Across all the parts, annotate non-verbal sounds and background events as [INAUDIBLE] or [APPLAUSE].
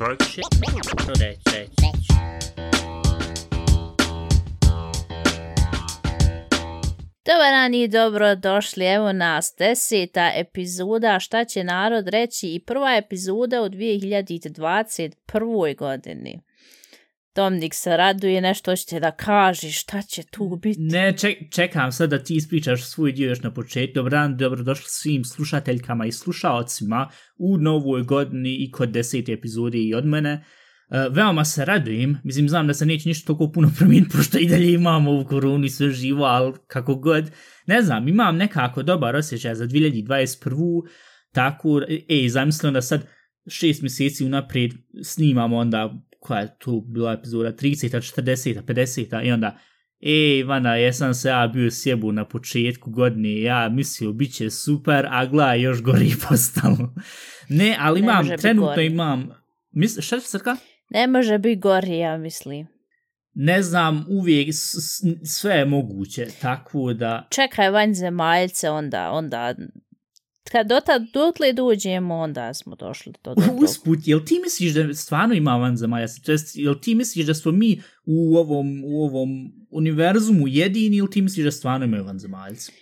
će reći? Reći? Dobar dan i dobro došli, evo nas, deseta epizoda Šta će narod reći i prva epizoda u 2021. godini. Dominik se raduje, nešto će da kaži, šta će tu biti? Ne, ček, čekam sad da ti ispričaš svoj dio još na početku. Dobar dan, dobrodošli svim slušateljkama i slušaocima u novoj godini i kod desete epizode i od mene. Uh, veoma se radujem, mislim, znam da se neće ništa toliko puno promijeniti, [LAUGHS] pošto i dalje imamo u i sve živo, ali kako god, ne znam, imam nekako dobar osjećaj za 2021. Tako, ej, zamislio da sad šest mjeseci unaprijed snimamo onda koja je tu bila epizoda 30, 40, 50 i onda Ej, Ivana, jesam se ja bio sjebu na početku godine, ja mislio, bit će super, a gla, još gori [LAUGHS] postalo. Ne, ali imam, ne trenutno imam... Mis, šta će srka? Ne može biti gori, ja mislim. Ne znam, uvijek sve je moguće, tako da... Čekaj vanzemaljce, onda, onda kad do tad dotle dođemo, onda smo došli do toga. Usput, jel ti misliš da stvarno ima vanzemalja? Jel ti misliš da smo mi u ovom, u ovom univerzumu jedini ili ti misliš da stvarno imaju vanzemaljci?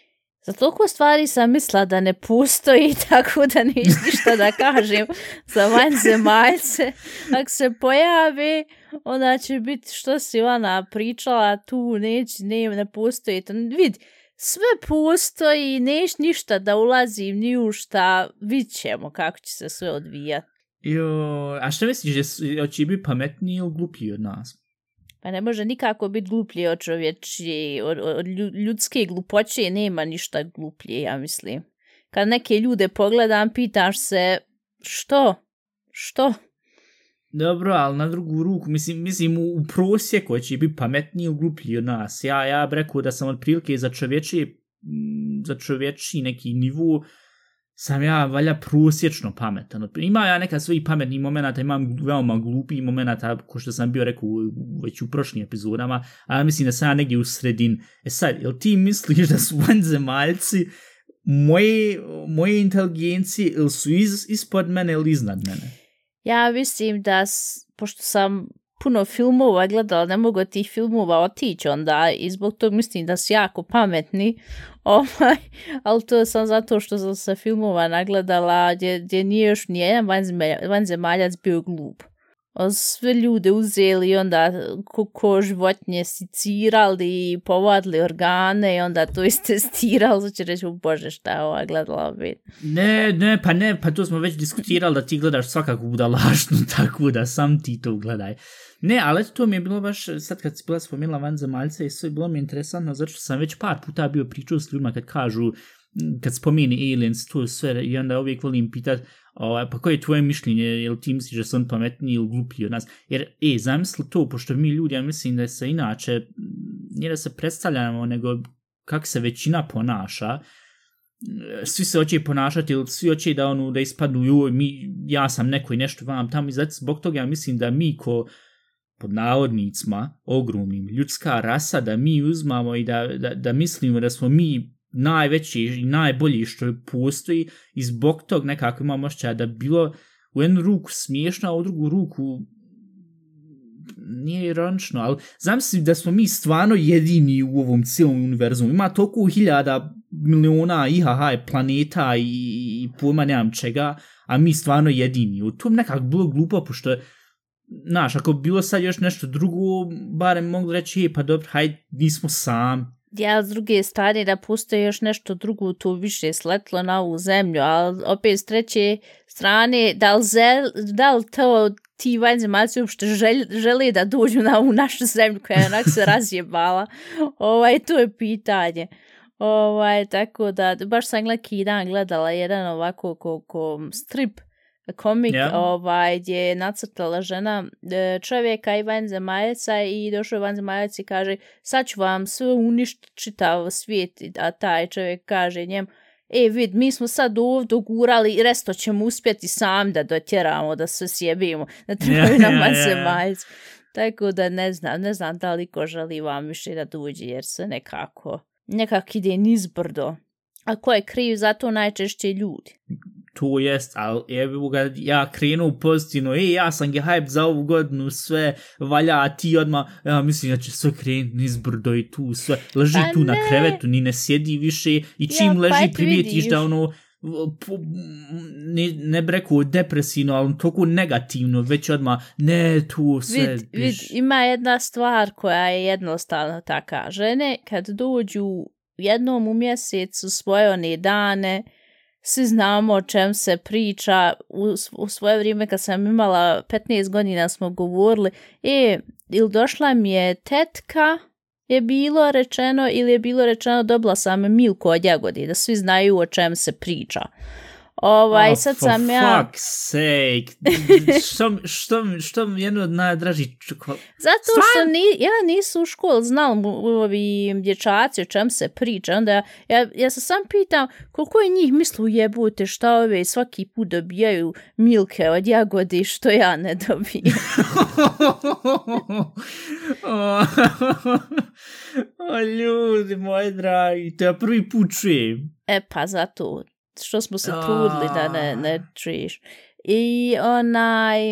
Za toliko stvari sam mislila da ne postoji, [LAUGHS] tako da niš ništa da kažem za vanzemaljce. Ako se pojavi, onda će biti što si ona pričala, tu neće, ne, ne postoji. Vidi, sve postoji, neš ništa da ulazim ni u šta, vid ćemo kako će se sve odvijati. Jo, a što misliš, da će biti pametniji ili gluplji od nas? Pa ne može nikako biti gluplji od čovječi, od, od ljudske glupoće nema ništa gluplje, ja mislim. Kad neke ljude pogledam, pitaš se, što? Što? Dobro, ali na drugu ruku, mislim, mislim u, u prosjeku će biti pametniji ili gluplji od nas. Ja, ja bih rekao da sam otprilike za čovječi, mm, za čovječi neki nivu, sam ja valja prosječno pametan. Ima ja neka svojih pametnih momenta, imam veoma glupi momenta, ko što sam bio rekao već u prošlim epizodama, ali mislim da sam ja negdje u sredin. E sad, jel ti misliš da su [LAUGHS] vanzemaljci moje, moje inteligencije ili su iz, ispod mene ili iznad mene? Ja mislim da, pošto sam puno filmova gledala, ne mogu tih filmova otići onda i zbog tog mislim da su jako pametni, [LAUGHS] ovaj, ali to sam zato što sam se filmova nagledala gdje, gdje nije još nijedan vanzemaljac bio glup sve ljude uzeli i onda ko, ko životnje sicirali i povadili organe i onda to [LAUGHS] istestirali, znači reći, bože šta je ova gledala bit. Ne, ne, pa ne, pa to smo već diskutirali da ti gledaš svakako budalašnu, [LAUGHS] tako da sam ti to gledaj. Ne, ali to mi je bilo baš, sad kad si bila spomenula van zemaljca i sve bilo mi interesantno, zato što sam već par puta bio pričao s ljudima kad kažu, kad spomeni aliens, to sve, i onda uvijek volim pitati, Ovaj, pa koje je tvoje mišljenje, jel ti misliš da su on pametniji ili gluplji od nas? Jer, e, zamisli to, pošto mi ljudi, ja mislim da se inače, nije da se predstavljamo, nego kako se većina ponaša, svi se hoće ponašati ili svi hoće da onu da ispadnu joj, mi, ja sam neko i nešto vam tamo i zato zbog toga ja mislim da mi ko pod navodnicima ogromnim ljudska rasa da mi uzmamo i da, da, da mislimo da smo mi najveći i najbolji što postoji i zbog tog nekako imam ošćaja da bilo u jednu ruku smiješno, a u drugu ruku nije ironično, ali zamisli da smo mi stvarno jedini u ovom cijelom univerzumu. Ima toliko hiljada miliona IHH planeta i, i pojma nemam čega, a mi stvarno jedini. U tom nekako bilo glupo, pošto Znaš, ako bilo sad još nešto drugo, barem mogu reći, e, pa dobro, hajde, nismo sami ja s druge strane da postoje još nešto drugo to više sletlo na ovu zemlju, ali opet s treće strane da li, zel, da li to ti vanzemaljci uopšte žel, žele da dođu na ovu našu zemlju koja je onak se [LAUGHS] razjebala, ovaj, to je pitanje. Ovaj, tako da, baš sam dan gledala jedan ovako ko, ko strip komik yeah. ovaj, gdje je nacrtala žena e, čovjeka i vanzemaljaca i došao vanzemaljac i kaže sad ću vam sve uništiti čitav svijet, a taj čovjek kaže njem e vid, mi smo sad ovdje gurali i resto ćemo uspjeti sam da dotjeramo, da se sjebimo, da trebaju yeah, nam yeah, vanzemaljci. Yeah. Tako da ne znam, ne znam da li ko želi vam više da dođe jer se nekako, nekako ide nizbrdo. A ko je kriv za to najčešće ljudi? To jest, ali evo ga, ja krenu pozitivno, ej, ja sam ga hype za ovu godinu, sve valja, a ti odmah, ja mislim da će sve krenuti nizbrdo i tu sve, leži Pa tu na ne. krevetu, ni ne sjedi više i čim Ja, pa leži eto primijetiš vidiš. da ono, po, ne, ne bi rekao depresivno, ali toliko negativno, već odmah, ne, tu sve, Vid, vid, ima jedna stvar koja je jednostavno taka. Žene kad dođu jednom u mjesecu svoje one dane, svi znamo o čem se priča. U, u svoje vrijeme kad sam imala 15 godina smo govorili, e, ili došla mi je tetka, je bilo rečeno ili je bilo rečeno dobila sam milku od jagodi, da svi znaju o čem se priča. Ovaj, Oh, sad for sam ja... fuck's sake. što, što, što mi jedno od najdražih čoko... Zato što ni, ja nisu u školi znala ovi dječaci o čem se priča. Onda ja, ja, ja se sam pitam koliko je njih mislu jebute šta ove svaki put dobijaju milke od jagodi što ja ne dobijem. [LAUGHS] o, ljudi moji dragi, to ja prvi put čujem. e pa zato što smo se trudili da ne, ne čuješ. I onaj...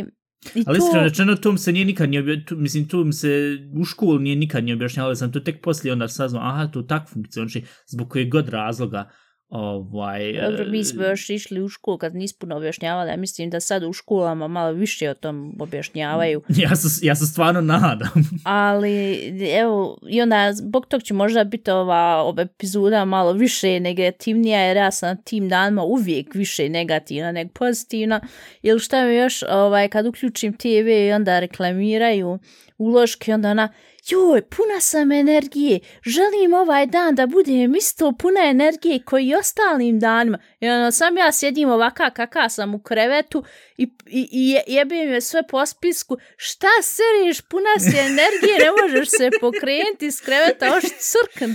I Ali to- iskreno rečeno, to se nije nikad nije obja... tu, mislim, to se u školu nije nikad nije objašnjavalo, sam to tek poslije onda saznao, aha, to tak funkcioniše, zbog kojeg god razloga, ovaj... Dobro, mi smo e, još išli u školu kad nismo puno objašnjavali. Ja mislim da sad u školama malo više o tom objašnjavaju. [LAUGHS] Ja se, ja se stvarno nadam. [LAUGHS] Ali, evo, i onda, zbog tog će možda biti ova, ova epizoda malo više negativnija, jer ja sam na tim danima uvijek više negativna nego pozitivna. Ili šta mi još, ovaj, kad uključim TV i onda reklamiraju uloške, onda ona, joj, puna sam energije, želim ovaj dan da budem isto puna energije koji i ostalim danima. I onda sam ja sjedim ovaka kaka sam u krevetu i, i, i je- jebem je sve po spisku, šta seriš, puna si [LAUGHS] energije, ne možeš se pokrenuti iz kreveta, oš crkn.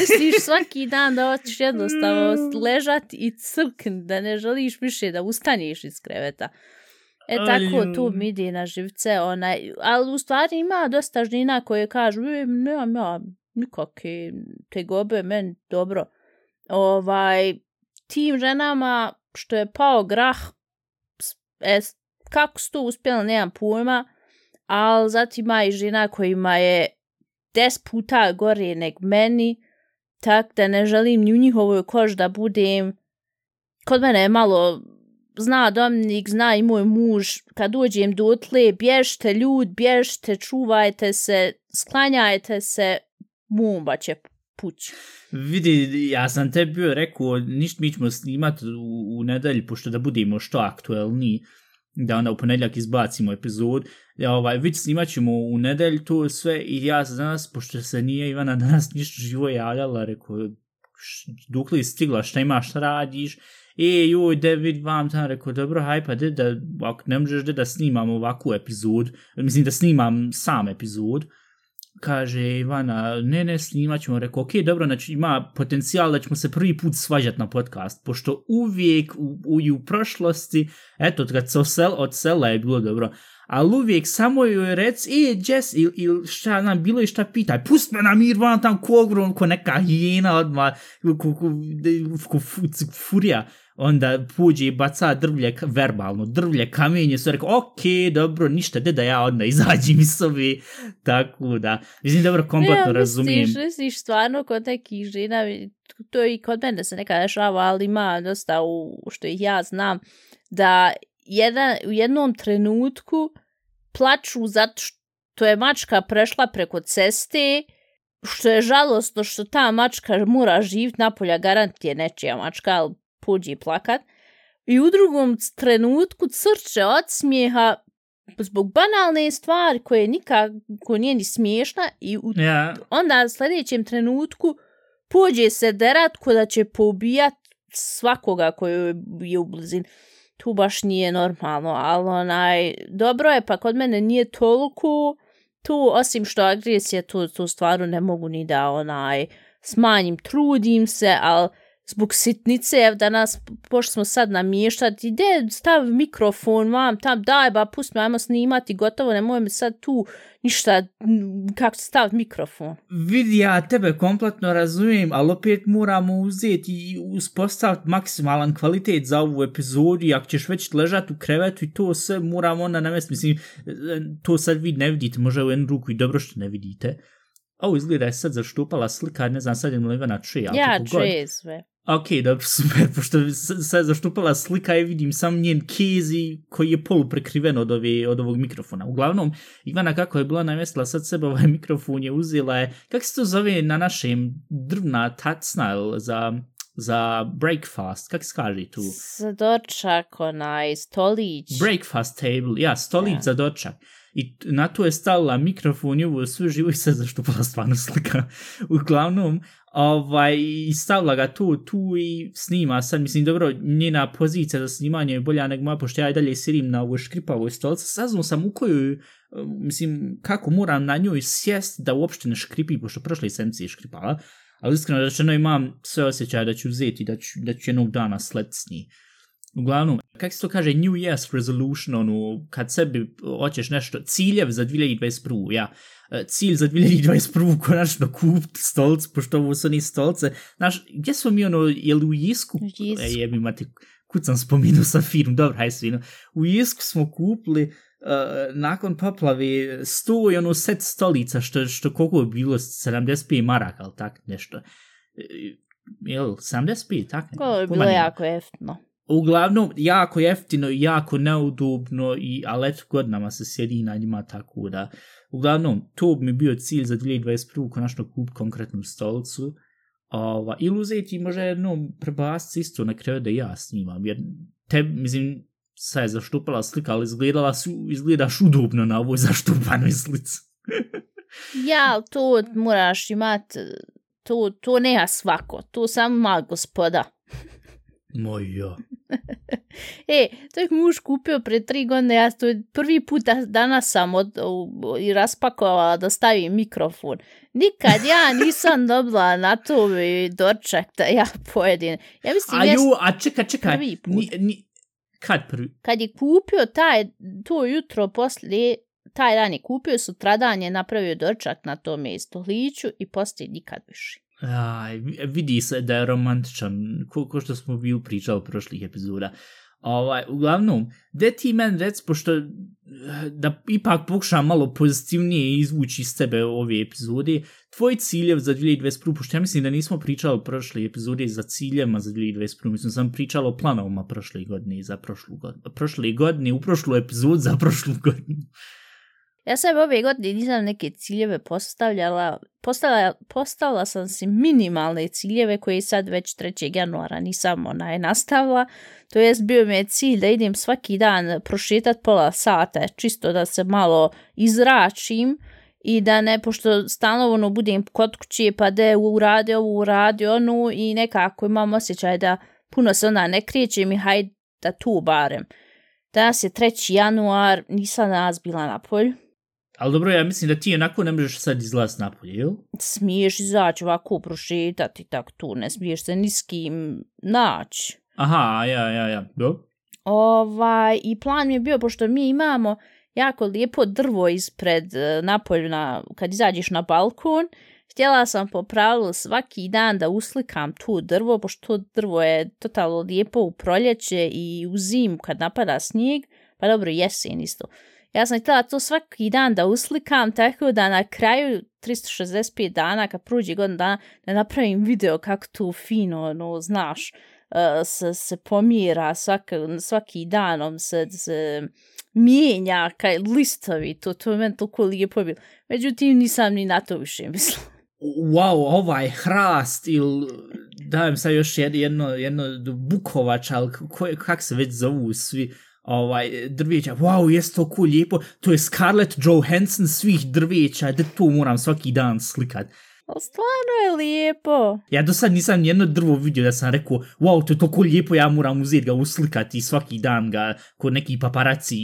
Misliš svaki dan da hoćeš jednostavno ležati i crkn, da ne želiš više da ustaneš iz kreveta. E Aj, tako, tu mi ide na živce, onaj, ali u stvari ima dosta žena koje kažu, e, nemam ja nikakve tegobe, meni dobro. Ovaj, tim ženama što je pao grah, e, kako su to uspjeli, nemam pojma, ali zatim ima i žena kojima je 10 puta gore nek meni, tak da ne želim ni u njihovoj koži da budem. Kod mene je malo, zna Dominik, zna i moj muž, kad dođem dotle, bježte ljud, bježte, čuvajte se, sklanjajte se, bomba će pući. Vidi, ja sam te bio rekao, ništa mi ćemo snimat u, u nedelji, pošto da budemo što aktuelni, da onda u ponedljak izbacimo epizod. Ja, ovaj, vidi, snimat ćemo u nedelju to sve i ja sam danas, pošto se nije Ivana danas ništa živo javljala, rekao, dok li stigla, šta imaš, šta radiš, e, joj, David, vam tam, rekao, dobro, haj, pa de, da, ako ne možeš de da snimam ovakvu epizod, mislim da snimam sam epizod, kaže Ivana, ne, ne, snimat ćemo, rekao, ok, dobro, znači ima potencijal da ćemo se prvi put svađat na podcast, pošto uvijek u, u, u prošlosti, eto, kad se osel, odsela je bilo dobro, ali uvijek samo joj rec, e, Jess, ili il, šta ja znam, bilo je šta pitaj, pust me na mir, van tam ko ogrom, ko neka hijena odmah, ko, ko, ko, ko fu, furija, onda puđe i baca drvlje, verbalno, drvlje, kamenje, sve rekao, ok, dobro, ništa, de da ja onda izađem iz sobi, tako da, mislim, dobro, kompletno razumijem. Misliš, misliš stvarno kod nekih žena, to i kod mene se neka dešava, ali ima dosta u, što ih ja znam, da jedan, u jednom trenutku plaču zato što je mačka prešla preko ceste, što je žalostno što ta mačka mora živjeti napolja, garant je nečija mačka, ali puđi plakat. I u drugom trenutku crče od smijeha zbog banalne stvari koje nikako nije ni smiješna i u Ja, onda u sljedećem trenutku pođe se derat ko da će poubijat svakoga koji je u blizini. Tu baš nije normalno, ali onaj, dobro je, pa kod mene nije toliko tu, osim što agresija, tu, tu stvaru ne mogu ni da onaj, smanjim, trudim se, ali zbog sitnice, evo danas, pošto smo sad namještati, ide stav mikrofon, mam, tam, daj ba, pusti me, ajmo snimati, gotovo, nemoj me sad tu ništa, kako stav mikrofon. Vidi, ja tebe kompletno razumijem, ali opet moramo uzeti i uspostaviti maksimalan kvalitet za ovu epizodu, ako ćeš već ležati u krevetu i to sve moramo onda navesti, mislim, to sad vi ne vidite, možda u jednu ruku i dobro što ne vidite. Ovo izgleda je sad zaštupala slika, ne znam sad je li Ivana čuje. Ja čuje sve. Ok, dobro, [LAUGHS] super, pošto se zaštupala slika i vidim sam njen kezi koji je polu prekriven od, ove, od ovog mikrofona. Uglavnom, Ivana kako je bila namestila sad sebe ovaj mikrofon je uzela je, kako se to zove na našem drvna tacna za, za breakfast, kako se kaže tu? Za dočak, onaj stolić. Breakfast table, ja, stolić ja. za dočak. I na to je stavila mikrofon i ovo sve živo i se zaštupala stvarno slika. [LAUGHS] Uglavnom, ovaj, stavila ga tu, tu i snima. Sad, mislim, dobro, njena pozicija za snimanje je bolja nego moja, pošto ja i dalje sirim na ovoj škripavoj stolici, saznao sam u koju, eh, mislim, kako moram na njoj sjest da uopšte ne škripi, pošto prošle sedmice je škripala, ali iskreno rečeno imam sve osjećaje da ću uzeti, da ću, da ću jednog dana sled s njih. Uglavnom, kako se to kaže, New Year's Resolution, ono, kad sebi hoćeš nešto, ciljev za 2021. Ja, e, cilj za 2021. [LAUGHS] konačno kupiti stolc, pošto ovo su ni stolce. Znaš, gdje smo mi ono, je li u Jisku? Jisku. E, jebi mati, kud sam spominuo sa firm, dobro, hajde svino. U Jisku smo kupili uh, nakon poplave sto i ono set stolica, što, što koliko je bilo, 75 maraka, ali tak nešto. E, jel, 75, tak? Ko je bilo jako jeftno. Uglavnom, jako jeftino i jako neudobno, i, ali eto godinama se sjedi na njima tako da. Uglavnom, to bi mi bio cilj za 2021. konačno kup konkretnu stolicu. Ova, ili uzeti možda jedno prebasti isto na kraju da ja snimam. Jer te, mislim, sad je zaštupala slika, ali izgledala su, izgledaš udobno na ovoj zaštupanoj slici. [LAUGHS] ja, to moraš imati, to, to nema svako, to samo ma gospoda. Moja. [LAUGHS] e, to je muž kupio pre tri godine, ja to prvi put danas sam od, u, i raspakovala da stavim mikrofon. Nikad ja nisam [LAUGHS] dobila na to doček da ja pojedin. Ja mislim, a, ju, a čekaj, čekaj. Prvi put. Ni, ni, kad prvi? Kad je kupio taj, to jutro poslije, taj dan je kupio, sutradan je napravio dočak na tom stoliću i poslije nikad više. Aj, vidi se da je romantičan, ko, ko što smo bili pričali u prošlih epizoda. Ovaj, uglavnom, gde ti men rec, pošto eh, da ipak pokušam malo pozitivnije izvući iz tebe ove epizode, tvoj ciljev za 2021, pošto ja mislim da nismo pričali o prošle epizode za ciljema za 2021, mislim sam pričala o planovima prošle godine za prošlu godinu, prošle godine u prošlu epizodu za prošlu godinu. Ja sam ove godine nisam neke ciljeve postavljala, postavila, postavila sam si minimalne ciljeve koje sad već 3. januara nisam onaj nastavila. To jest bio mi je cilj da idem svaki dan prošetat pola sata, čisto da se malo izračim i da ne, pošto stalno ono budem kod kuće pa da urade ovo, urade onu i nekako imam osjećaj da puno se onda ne kreće i hajde da tu barem. Danas je 3. januar, nisam nas bila na polju Ali dobro, ja mislim da ti onako ne možeš sad izlaz napolje, jel? Smiješ izaći ovako prošetati, tako tu, ne smiješ se ni s kim naći. Aha, ja, ja, ja, do. Ovaj, I plan mi je bio, pošto mi imamo jako lijepo drvo ispred e, napolju, na, kad izađeš na balkon, htjela sam po pravilu svaki dan da uslikam tu drvo, pošto to drvo je totalno lijepo u proljeće i u zimu kad napada snijeg, pa dobro, jesen isto. Ja sam htjela to svaki dan da uslikam, tako da na kraju 365 dana, kad pruđi godin dana, da napravim video kako to fino, no, znaš, uh, se, se pomira svaki, svaki danom, se, se mijenja kaj listovi, to, to je meni toliko lijepo bilo. Međutim, nisam ni na to više mislila. Wow, ovaj hrast ili dajem sad još jedno, jedno bukovač, ali kako se već zovu svi, ovaj, drveća, wow, jes to cool, lijepo, to je Scarlett Johansson svih drveća, da to moram svaki dan slikat. O, stvarno je lijepo. Ja do sad nisam jedno drvo vidio da sam rekao, wow, to je toliko lijepo, ja moram uzeti ga uslikati svaki dan ga, kod neki paparaci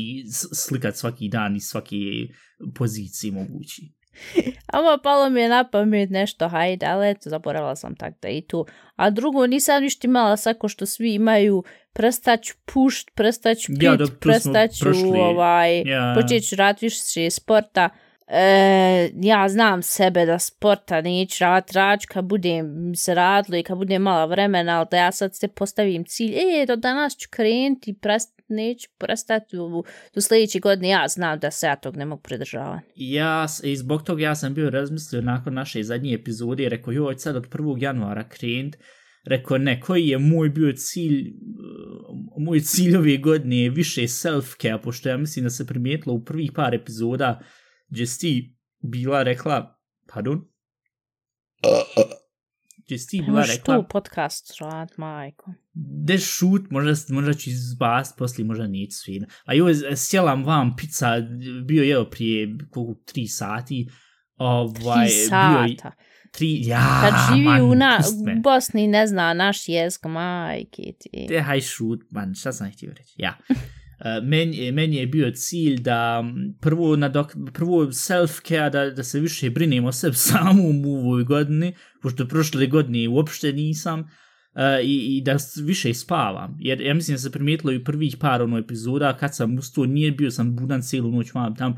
slikat svaki dan i svaki poziciji mogući. [LAUGHS] Ama palo mi je na pamet nešto, hajde, ali eto, zaboravila sam tak da i tu. A drugo, nisam ništa imala sako što svi imaju, prestaću pušt, prestaću pit, Ja, da, prestaću prošli. ovaj, Ja. počet ću rad više sporta. E, ja znam sebe da sporta neću rad, rad ću kad budem se radilo i kad budem mala vremena, ali da ja sad se postavim cilj, e, do danas ću krenuti, prest, neću prestati u, do sljedeće godine, ja znam da se ja tog ne mogu pridržavati. Ja, i zbog toga ja sam bio razmislio nakon naše zadnje epizode, rekao, joj, sad od 1. januara krenut, rekao, ne, koji je moj bio cilj, uh, moj cilj ove godine je više self-care, pošto ja mislim da se primijetilo u prvih par epizoda, gdje si bila rekla, pardon, gdje si ti bila rekla, tu podcast rad, majko. de šut, možda, možda ću izbast, poslije možda neću svijedno. A joj, sjelam vam pizza, bio je prije koliko, tri sati, ovaj, Tri bio sata. tri, ja, Kad živi man, u na, me. Bosni ne zna naš jezik, majke ti. Te haj šut, man, šta sam htio reći, ja. [LAUGHS] Meni, meni je bio cilj da prvo, nadok, prvo self-care, da, da se više brinem o sebi [LAUGHS] samom u ovoj godini, pošto prošle godine uopšte nisam, uh, i, i da više spavam. Jer ja mislim da se primijetilo i u prvih par ono epizoda, kad sam ustao, nije bio sam budan cijelu noć, vam tam,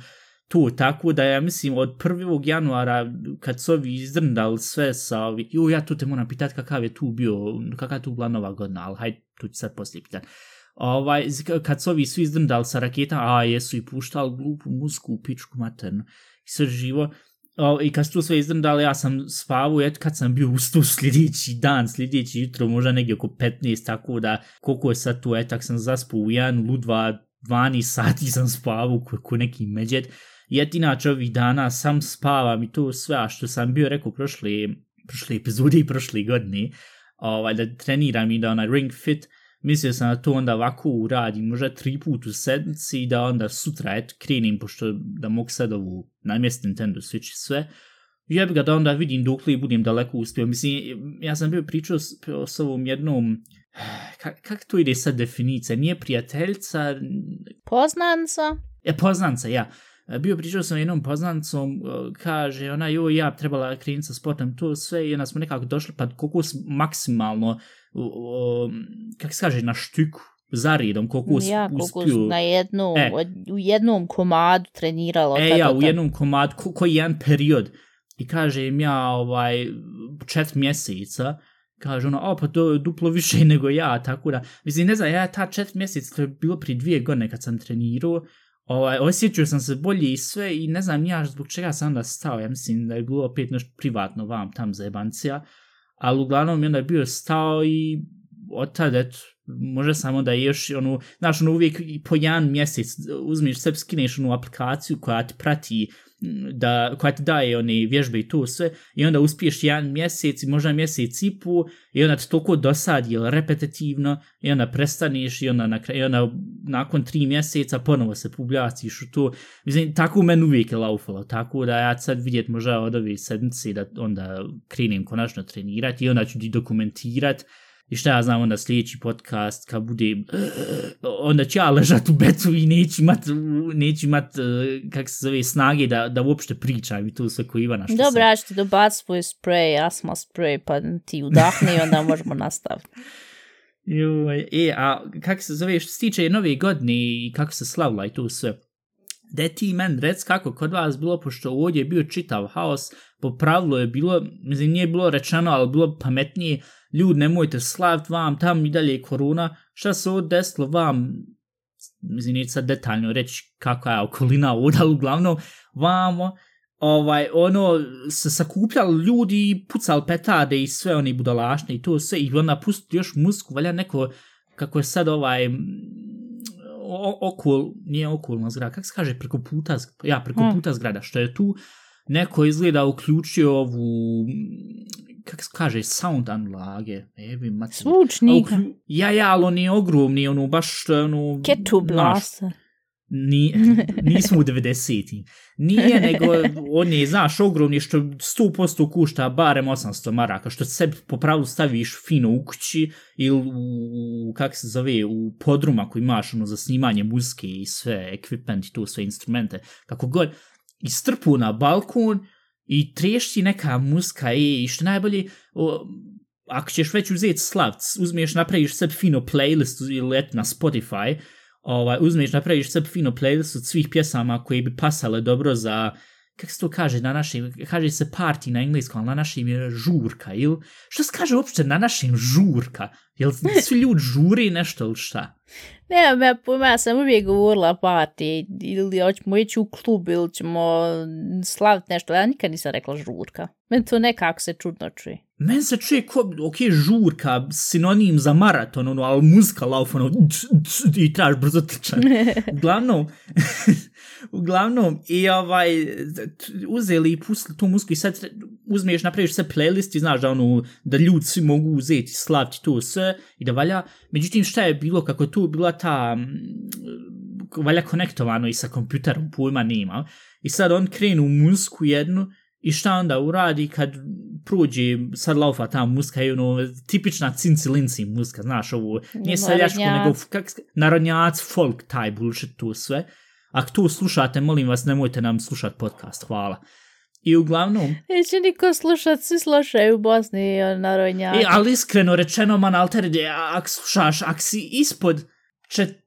to, tako da ja mislim od 1. januara kad su ovi izdrndali sve sa ovi, jo ja tu te moram pitati kakav je tu bio, kakva je tu bila nova godina, ali hajde tu ću sad poslije pitati. Ovaj, kad su ovi svi izdrndali sa raketa, a jesu i puštali glupu muziku u pičku maternu i sve živo, O, I kad su to sve izdrndali, ja sam spavao, eto kad sam bio ustao sljedeći dan, sljedeći jutro, možda negdje oko 15, tako da koliko je sad tu, eto, sam zaspao u jedan, ludva, 12 sati sam spavao ko, ko neki međet. Jet inače ovih dana sam spavam i to sve, a što sam bio rekao prošle, prošle epizode i prošle godine, ovaj, da treniram i da onaj ring fit, mislio sam da to onda ovako uradim, možda tri put u sedmici i da onda sutra et krenim, pošto da mogu sad ovu namjest Nintendo Switch i sve. Ja bi ga da onda vidim dok li budem daleko uspio. Mislim, ja sam bio pričao s, s ovom jednom, [SIGHS] kak, kak to ide sad definicija, nije prijateljica, Poznanca? je poznanca, ja. Bio pričao sam jednom poznancom, uh, kaže ona, joj, ja trebala krenuti sa sportom, to sve, i onda smo nekako došli, pa koliko maksimalno, kako se kaže, na štyku, zaredom, koliko s- ja, koliko uspio. na jednom, E. u jednom komadu treniralo. E, ja, u jednom komadu, ko, koji jedan period, i kaže im ja, ovaj, čet mjeseca, kaže ono, o, pa to je duplo više [LAUGHS] nego ja, tako da, mislim, ne znam, ja ta čet mjeseca, to je bilo prije dvije godine kad sam trenirao, ovaj, osjećao sam se bolje i sve i ne znam ja zbog čega sam onda stao, ja mislim da je bilo opet nešto privatno vam tam za jebancija, ali uglavnom je onda bio stao i od tada, eto, može samo da još, ono, znaš, ono uvijek i po jedan mjesec uzmeš sebi, skineš onu aplikaciju koja ti prati, mm, da, koja ti daje one vježbe i to sve, i onda uspiješ jedan mjesec i možda mjesec i pu, i onda ti toliko dosadi, jel, repetitivno, i onda prestaneš, i onda, na i onda nakon tri mjeseca ponovo se publijaciš u to. Mislim, tako u meni uvijek je laufalo, tako da ja sad vidjet možda od ove sedmice da onda krenem konačno trenirati i onda ću ti dokumentirati I šta ja znam, onda sljedeći podcast, kad budem, onda ću ja ležat u betu i neću imat, neću imat, eh, kak se zove, snage da, da uopšte pričam i to sve ko Ivana što Dobro, sam. ja ću ti dobac svoj spray, asma spray, pa ti udahni i onda možemo nastaviti. Joj, e, a kako se zove, što se tiče nove godine i kako se slavila i to sve. Da ti men rec kako kod vas bilo, pošto ovdje je bio čitav haos, po pravilu je bilo, mislim nije bilo rečeno, ali bilo pametnije, ljudi nemojte slavit vam, tam i dalje je korona, šta se ovdje desilo vam, mislim neću sad detaljno reći kakva je okolina ovdje, ali uglavnom vamo, ovaj, ono, se sakupljali ljudi i pucali petade i sve oni budalašne i to sve, i onda pustiti još musku, valja neko, kako je sad ovaj, okul, nije okulna zgrada, kako se kaže, preko puta, ja, preko Hmm. puta zgrada, što je tu, neko izgleda uključio ovu, kako se kaže, sound unlage, jebi mater. Zvučnika. Uklju- Ja, ja, ali on je ogromni, ono, baš, ono... Ketu znaš, blasta. Ni, [LAUGHS] nismo u 90-im. Nije, nego on je, znaš, ogromni što 100% kušta barem 800 maraka, što sebi po pravilu staviš fino u kući ili u, kak se zove, u podrum ako imaš ono za snimanje muzike i sve, ekvipment i to, sve instrumente, kako god. i strpu na balkon i trešti neka muska i što najbolje o, ako ćeš već uzeti slavc, uzmiješ, napraviš sebi fino playlist ili et na Spotify, ovaj, uzmiješ, napraviš sebi fino playlist od svih pjesama koje bi pasale dobro za, kako se to kaže na našim, kaže se party na engleskom, ali na našim je žurka, ili, što se kaže uopšte na našim žurka? Jel svi ljudi žuri nešto ili šta? Ne, pojma, ja sam uvijek govorila party, ili hoćemo ići u klub, ili ćemo slaviti nešto, ja nikad nisam rekla žurka. Meni to nekako se čudno čuje. Meni se čuje ko, ok, žurka, sinonim za maraton, ono, ali muzika lauf, ono, i traž brzo trčan. [LAUGHS] Uglavnom, [LAUGHS] uglavnom, i ovaj, uzeli i pustili tu muziku i sad uzmeš, napraviš sve playlist i znaš da ono, da ljudi svi mogu uzeti, slaviti to sve i da valja. Međutim, šta je bilo, kako je tu bila ta, valja konektovano i sa kompjuterom, pojma nema. I sad on krenu muziku jednu, I šta onda uradi kad prođe, sad laufa ta muska, je ono, tipična cinci linci muska, znaš, ovo, nije seljačko, nego kak, narodnjac, folk, taj bullshit, tu sve. Ako to slušate, molim vas, nemojte nam slušati podcast, hvala. I uglavnom... Neće niko slušat, svi slušaju u Bosni. I, ali iskreno rečeno, man, alter, ako slušaš, ako si ispod čet,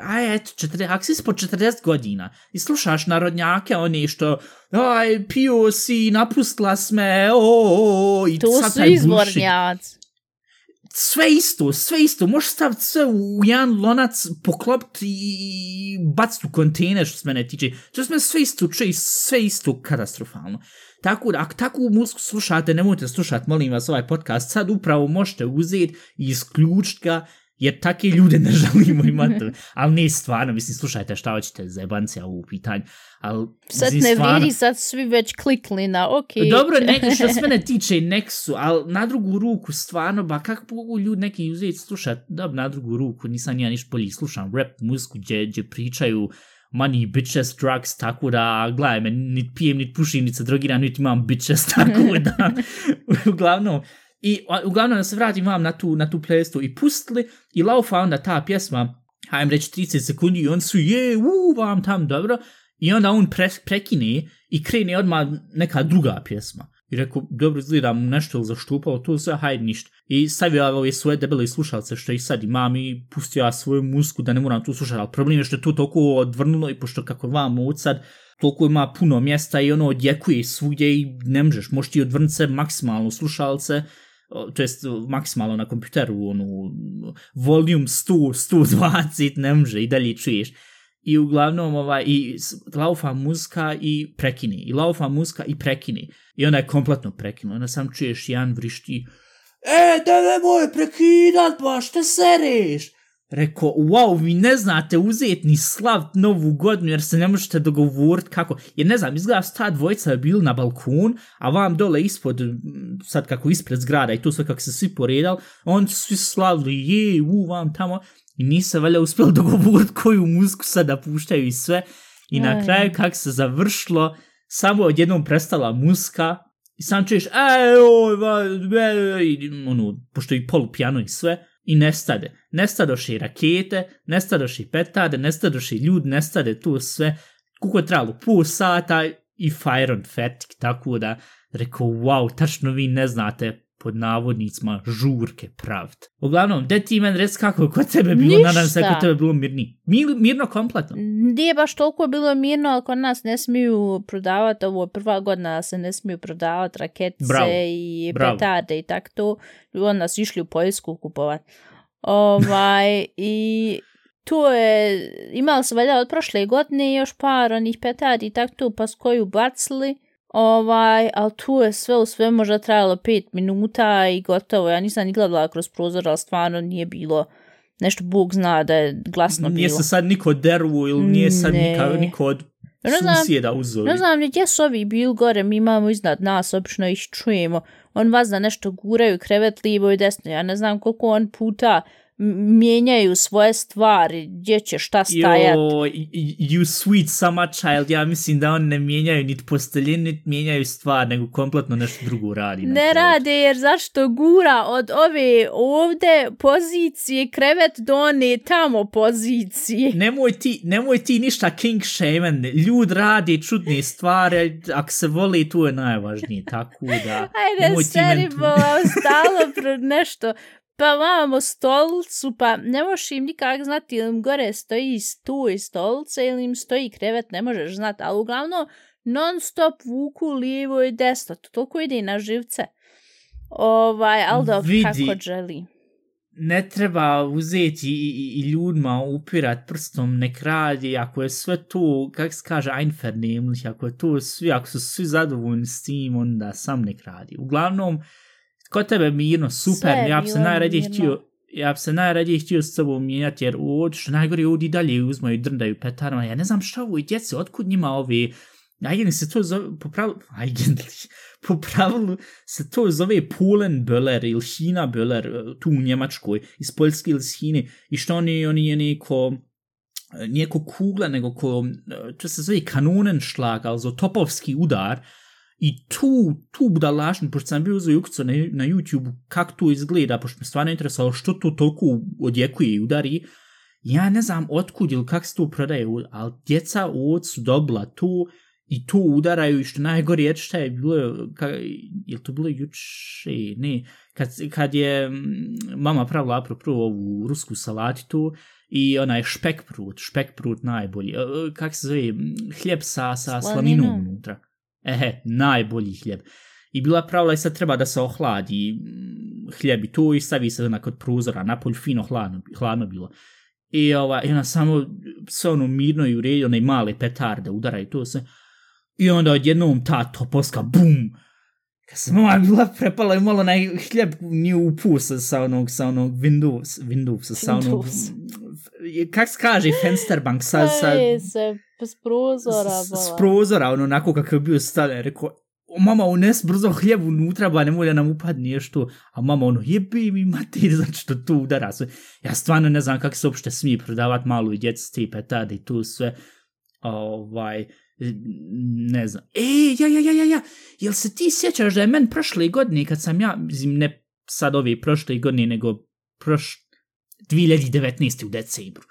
aj, eto, četiri, ako si ispod 40 godina i slušaš narodnjake, oni što, aj, pio si, napustila sme, o, o, o, i to sad su izvornjaci. Sve isto, sve isto, možeš staviti sve u jedan lonac, poklopiti i baciti u kontejner što se mene tiče. To se sve isto čuje, sve isto katastrofalno. Tako da, ako takvu muziku slušate, nemojte slušati, molim vas, ovaj podcast, sad upravo možete uzeti i isključiti ga jer takve ljude ne [LAUGHS] želimo imati. [LAUGHS] ali ne stvarno, mislim, slušajte šta hoćete za jebancija u pitanju. Al, sad ne stvarno... vidi, sad svi već klikli na ok. Dobro, neki [LAUGHS] što se mene tiče nek su, ali na drugu ruku stvarno, ba kako mogu ljudi neki uzeti slušati, dobro, na drugu ruku, nisam ja niš bolji, slušam rap muziku gdje, gdje pričaju money, bitches, drugs, tako da, gledaj me, nit pijem, nit pušim, nit se drogiram, nit imam bitches, [LAUGHS] tako [LAUGHS] da, uglavnom, I uglavnom da se vratim vam na tu, na tu playlistu i pustili i laufa onda ta pjesma, hajdem reći 30 sekundi i on su je, u, vam tam dobro. I onda on pre, prekine i krene odmah neka druga pjesma. I rekao, dobro, izgleda mu nešto zaštupalo, to sve, hajde ništa. I stavio ove svoje debele slušalce što i sad imam i pustio ja svoju musku da ne moram tu slušati. Ali problem je što je to toliko odvrnulo i pošto kako vam od sad, toliko ima puno mjesta i ono odjekuje svugdje i ne možeš, možeš ti odvrnuti se maksimalno slušalce to jest maksimalno na kompjuteru, onu, volume 100, 120, ne može i dalje čuješ. I uglavnom, ovaj, i laufa muzika i prekini. I laufa muzika i prekini. I ona je kompletno prekinu. ona sam čuješ jedan vrišti, e, da ne moje prekidat, ba, pa šta sereš? Rekao, wow, vi ne znate uzeti ni slav novu godinu jer se ne možete dogovoriti kako. Jer ne znam, izgleda ta dvojica je bil na balkon, a vam dole ispod, sad kako ispred zgrada i to sve kako se svi poredali, on su svi slavili, je, u, vam tamo. I nisa valjda uspjeli [LAUGHS] dogovoriti koju muziku sada puštaju i sve. I na kraju kako se završilo, samo odjednom prestala muska i sam čuješ, ej, va, ono, pošto i polu pijano i sve, i nestade. Nestadoše i rakete, nestadoše i petade, nestadoše i ljud, nestade tu sve. Kuko je trebalo pol sata i fire on fatik, tako da rekao, wow, tačno vi ne znate pod navodnicima žurke pravd. Uglavnom, gde ti men rec kako kod tebe bilo, Ništa. nadam se kod tebe bilo mirni. Mir, mirno kompletno. Nije baš toliko bilo mirno, ali kod nas ne smiju prodavati, ovo je prva godina se ne smiju prodavati raketice Bravo. i Bravo. petarde i tako to. Onda su išli u Poljsku kupovat. Ovaj, [LAUGHS] i tu je, imali su valjda od prošle godine još par onih petardi i tako to, pa su koju bacili. Ovaj, ali tu je sve u sve možda trajalo pet minuta i gotovo. Ja nisam ni gledala kroz prozor, ali stvarno nije bilo nešto Bog zna da je glasno Nije bilo. se sad niko dervu ili nije sad Ne. nika, niko od Ne znam- susjeda uzovi. Ne znam gdje su ovi bili gore, mi imamo iznad nas, obično ih čujemo. On vas da nešto guraju krevet lijevo i desno. Ja ne znam koliko on puta mijenjaju svoje stvari, gdje će šta stajati. Jo, you sweet summer child, ja mislim da oni ne mijenjaju niti posteljinu, niti mijenjaju stvar, nego kompletno nešto drugo radi. Ne rade, jer zašto gura od ove ovde pozicije krevet do one tamo pozicije. [LAUGHS] Nemoj ti, nemoj ti ništa king shaman, ljud radi čudne stvari, ako se voli, tu je najvažnije, tako da... [LAUGHS] Ajde, bola, ostalo [LAUGHS] nešto pa vamo stolcu, pa ne možeš im nikak znati ili im gore stoji tu i stolca ili im stoji krevet, ne možeš znati, ali uglavnom non stop vuku lijevo i desno, to toliko ide na živce. Ovaj, ali dobro, kako želi. Ne treba uzeti i, i, i ljudima upirat prstom, nek radi, ako je sve to, kak se kaže, einvernehmlich, ako je to svi, ako su svi zadovoljni s tim, onda sam nek radi. Uglavnom, kod tebe mirno, super, Sve ja bi se najradije htio, ja bi se najradije htio s tobom mijenjati, jer ovdje što najgore ovdje dalje uzmaju i drndaju petarima, ja ne znam šta ovo i djece, otkud njima ovi, ajgeni se to zove, po pravilu, ajgeni, [LAUGHS] po pravilu se to zove Polenböller ili Hina Böller tu u Njemačkoj, iz Poljske ili iz Hine, i što oni, oni je neko, nije ko kugla, nego ko, to se zove kanonenšlag, also topovski udar, I tu, tu budalašnju, pošto sam bio ukucao na, na YouTube kako to izgleda, pošto me stvarno interesalo što to toliko odjekuje i udari, ja ne znam otkud ili kako se to prodaje, ali djeca od su dobila tu i tu udaraju i što najgore je šta je bilo, ka, je to bilo juče, ne, kad, kad je mama pravila apropo ovu rusku salati tu i onaj špek prut, špek prut najbolji, kako se zove, hljeb sa, sa slaninom unutra ehe, najbolji hljeb. I bila pravila i sad treba da se ohladi hljebi hljeb i to i stavi se onak od prozora, napolj fino hladno, hladno bilo. I, ova, i ona samo sve ono mirno i uredio, onaj male petarde udara i to se. I onda odjednom ta toposka, bum! Kad se mama bila prepala i malo na hljeb nije upus sa onog, sa onog Windows, Windows, sa onog, kak se kaže, Fensterbank, sa, sa, se, s prozora, s, s prozora, ono, onako kako je bio stavljen, rekao, mama, unes brzo hljeb unutra, ba nemoj da nam upadne nešto, a mama, ono, jebi mi mater, [LAUGHS] znači to tu udara sve. Ja stvarno ne znam kako se uopšte smije prodavat malu i djeci te petade i tu sve, ovaj, ne znam. E, ja, ja, ja, ja, ja, jel se ti sjećaš da je men prošle godine, kad sam ja, mislim, ne sad ove prošle godine, nego proš, 2019. u decembru,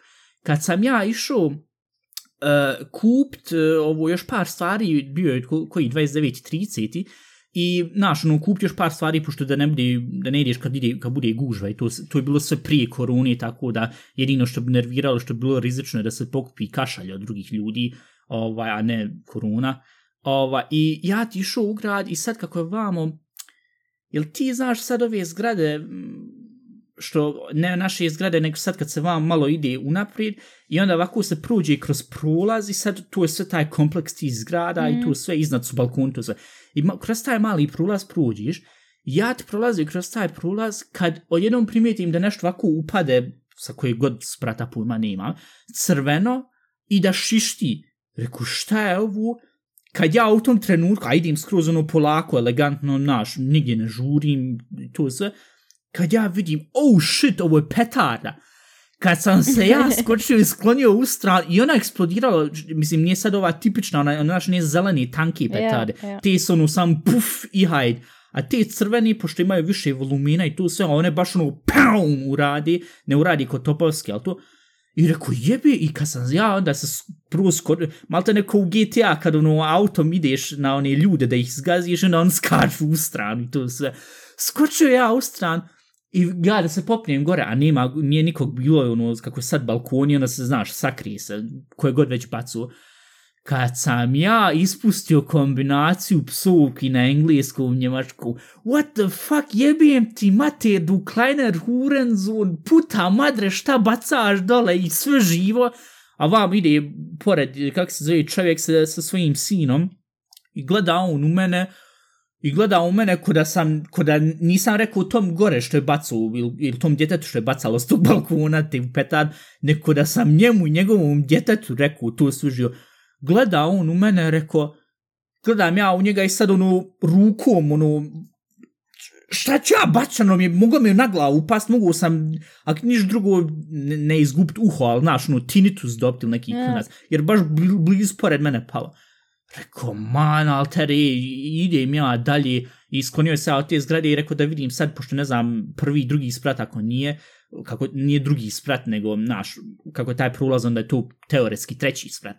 kad sam ja išao e, uh, kupt uh, e, ovo još par stvari, bio je koji 29-30 i znaš, ono, kupt još par stvari, pošto da ne bude, da ne ideš kad, ide, kad bude gužva i to, to je bilo sve prije korone, tako da jedino što bi nerviralo, što bi bilo rizično je da se pokupi kašalj od drugih ljudi, ovaj, a ne korona. Ovaj, I ja ti išao u grad i sad kako je vamo, jel ti znaš sad ove zgrade, što ne naše zgrade, nego sad kad se vam malo ide unaprijed i onda ovako se pruđe kroz prolaz i sad tu je sve taj kompleks tih zgrada mm. i tu sve iznad su balkoni, to sve. I kroz taj mali prolaz pruđiš, ja ti prolazi kroz taj prolaz kad odjednom primijetim da nešto ovako upade sa koje god sprata pojma nema, crveno i da šišti. Reku, šta je ovo? Kad ja u tom trenutku, a idem skroz ono polako, elegantno, naš, nigdje ne žurim, to sve, kad ja vidim, oh shit, ovo je petarda. Kad sam se ja [LAUGHS] skočio i sklonio u stran i ona eksplodirala, mislim, nije sad ova tipična, ona, ona nije zeleni, tanki petarde. Yeah, yeah. Te su ono sam puf i hajd. A te crveni, pošto imaju više volumina i to sve, one baš ono pam uradi, ne uradi kod topovski, ali to, I rekao, jebi, i kad sam ja, onda se prvo skoro, malo te neko u GTA, kad ono autom ideš na one ljude da ih zgaziš, onda on skaču u stranu i to sve. Skočio ja u stranu, I ja da se popnijem gore, a nema, nije nikog bilo, ono, kako sad balkoni, onda se, znaš, sakrije se, koje god već bacu. Kad sam ja ispustio kombinaciju psovki na engleskom njemačku, what the fuck, jebijem ti mate, du kleiner Hurensohn, puta madre, šta bacaš dole i sve živo, a vam ide pored, kak se zove, čovjek sa, sa svojim sinom, i gleda on u mene, i gleda u mene ko da sam, ko da nisam rekao tom gore što je bacao, ili, ili tom djetetu što je bacalo s tog balkona, te u petard, neko da sam njemu i njegovom djetetu rekao to služio. Gleda on u mene, rekao, gledam ja u njega i sad ono rukom, ono, šta ću ja bačano mi je, mi je na glavu upast, mogu sam, ako niš drugo ne, ne izgubit uho, ali znaš, ono, tinnitus dobit ili neki Ja. klinac, jer baš bli- blizu pored mene palo. Rekao, man, altere, idem ja dalje i sklonio se od te zgrade i rekao da vidim sad, pošto ne znam, prvi, drugi sprat, ako nije, kako nije drugi sprat, nego, naš, kako je taj prolaz, onda je to teoretski treći sprat.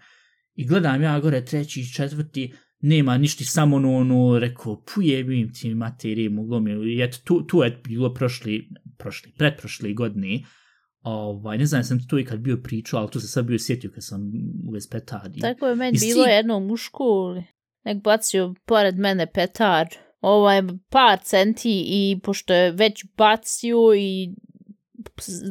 I gledam ja gore treći, četvrti, nema ništa, samo ono, ono, rekao, pujebim ti materije, moglo mi, eto, tu, tu je bilo prošli, prošli, pretprošli godine, ovaj, ne znam, sam ti to ikad bio pričao, ali tu se sad bio sjetio kad sam u vez petardi. Tako je meni bilo si- jedno u školi. Nek bacio pored mene petar. Ovaj par centi i pošto je već bacio i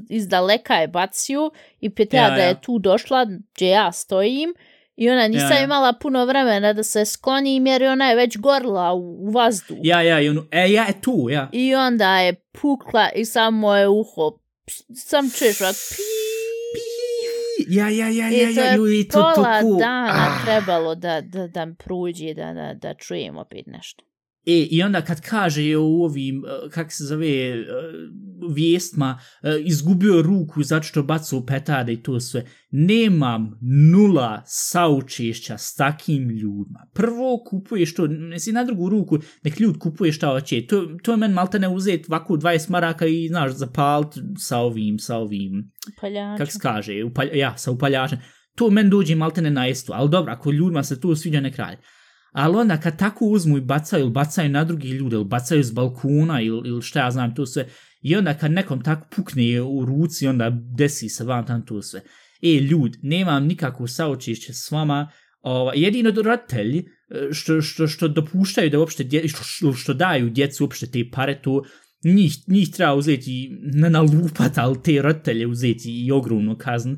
iz daleka je bacio i petarda Ja, ja. je tu došla gdje ja stojim i ona nisam Ja, ja. imala puno vremena da se sklonim jer ona je već gorla u, u vazduhu. Ja, ja, i ono, e, ja, tu, ja. I onda je pukla i samo je uho ps- sam čuješ ovak Ja, ja, ja, ja, ja, ju, i to, to, pola ko, dana ah. trebalo da, da, da pruđe, da, da, da čujem opet nešto. E, i onda kad kaže u ovim, eh, kak se zove, eh, vijestma, eh, izgubio ruku zato što bacao petarde i to sve, nemam nula saučešća s takim ljudima. Prvo kupuješ to, ne si na drugu ruku, nek ljud kupuje šta hoće. To, to je men malte ne uzeti ovako 20 maraka i, znaš, zapalit sa ovim, sa ovim, Paljača. kak se kaže, upalj, ja, sa upaljačem. To men dođe maltene na isto, ali dobro, ako ljudima se to sviđa, ne kralj. Ali onda kad tako uzmu i bacaju, ili bacaju na drugi ljude, ili bacaju s balkona, ili, ili šta ja znam, to sve, i onda kad nekom tako pukne u ruci, onda desi se vam tam to sve. E, ljud, nemam nikakvo saočišće s vama, ova, jedino roditelji, e, što, što, što dopuštaju da uopšte, dje, što, što, daju djecu uopšte te pare, to njih, njih treba uzeti, na nalupat, ali te roditelje uzeti i ogromnu kaznu.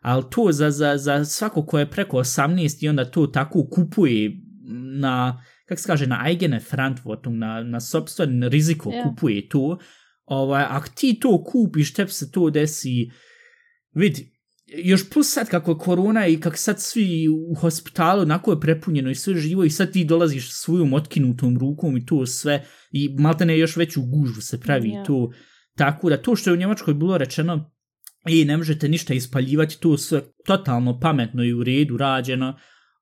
Ali to za, za, za svako ko je preko 18 i onda to tako kupuje na, kak se kaže, na eigene Verantwortung, na, na sobstven riziko Ja. kupuje to, ovaj, ako ti to kupiš, tebi se to desi, vidi, još plus sad kako je korona i kako sad svi u hospitalu onako je prepunjeno i sve živo i sad ti dolaziš svojom otkinutom rukom i to sve i maltene još veću gužvu se pravi yeah. to. Tako da to što je u Njemačkoj bilo rečeno i ne možete ništa ispaljivati, to sve totalno pametno i u redu rađeno,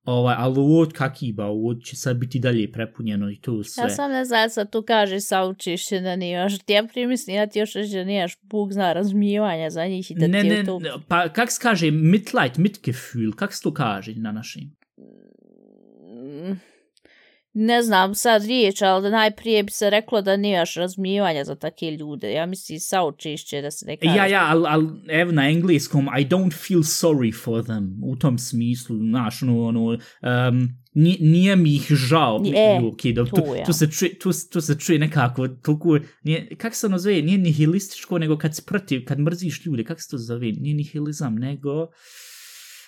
ovaj, ali ovo kakiba, ovo će sad biti dalje prepunjeno i to sve. Ja sam ne znam, sad tu kaže saučišće da nimaš. Ti ja primislim, ja ti još reći da nimaš Bog zna razmijevanja za njih i da ne, ti ne, to... ne, pa kak se kaže Mitleid, Mitgefühl, kak se to kaže na našem? Mm, ne znam sad riječ, ali da najprije bi se reklo da nimaš razmijevanja za takve ljude. Ja mislim saučišće da se ne kaže. Ja, ja, ali al, evo na engleskom, I don't feel sorry for them, u tom smislu, znaš, ono, ono, um, nije, nije mi ih žao, e, okay, dobro, to, tu, ja. tu, se čuje, tu, tu se čuje nekako, toliko, nije, kak se ono zove, nije nihilističko, nego kad protiv, kad mrziš ljude, kak se to zove, nije nihilizam, nego,